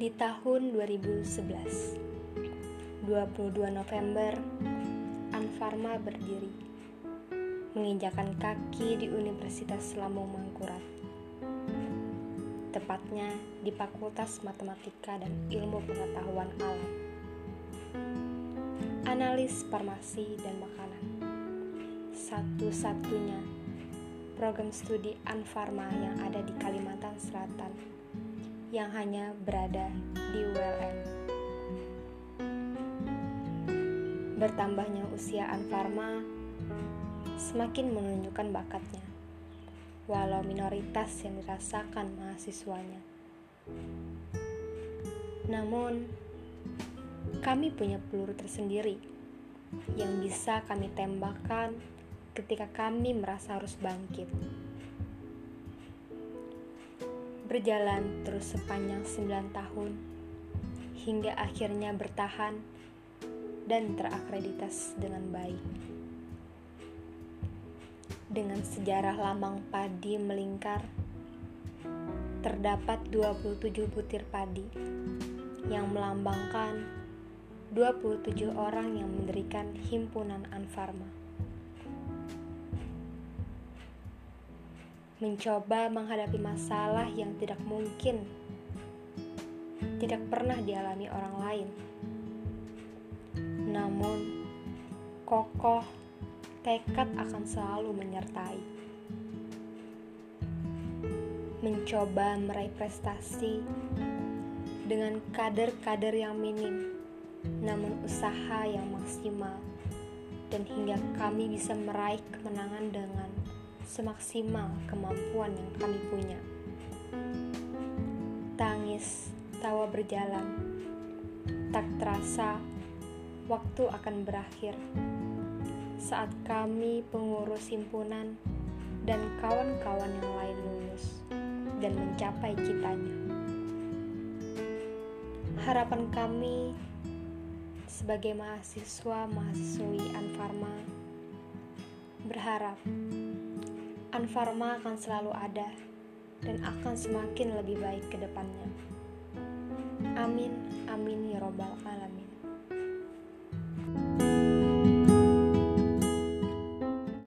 Di tahun 2011, 22 November, Anfarma berdiri, menginjakan kaki di Universitas Lambung Mangkurat. Tepatnya di Fakultas Matematika dan Ilmu Pengetahuan Alam. Analis farmasi dan makanan. Satu-satunya program studi Anfarma yang ada di Kalimantan Selatan yang hanya berada di ULM. Bertambahnya usia Anfarma semakin menunjukkan bakatnya, walau minoritas yang dirasakan mahasiswanya. Namun, kami punya peluru tersendiri yang bisa kami tembakkan ketika kami merasa harus bangkit berjalan terus sepanjang 9 tahun hingga akhirnya bertahan dan terakreditasi dengan baik. Dengan sejarah lambang padi melingkar, terdapat 27 butir padi yang melambangkan 27 orang yang mendirikan himpunan Anfarma. Mencoba menghadapi masalah yang tidak mungkin tidak pernah dialami orang lain. Namun, kokoh tekad akan selalu menyertai. Mencoba meraih prestasi dengan kader-kader yang minim, namun usaha yang maksimal, dan hingga kami bisa meraih kemenangan dengan semaksimal kemampuan yang kami punya. Tangis, tawa berjalan, tak terasa waktu akan berakhir saat kami pengurus himpunan dan kawan-kawan yang lain lulus dan mencapai citanya. Harapan kami sebagai mahasiswa mahasiswi Anfarma berharap Anfarma akan selalu ada dan akan semakin lebih baik ke depannya. Amin, amin ya Robbal 'Alamin.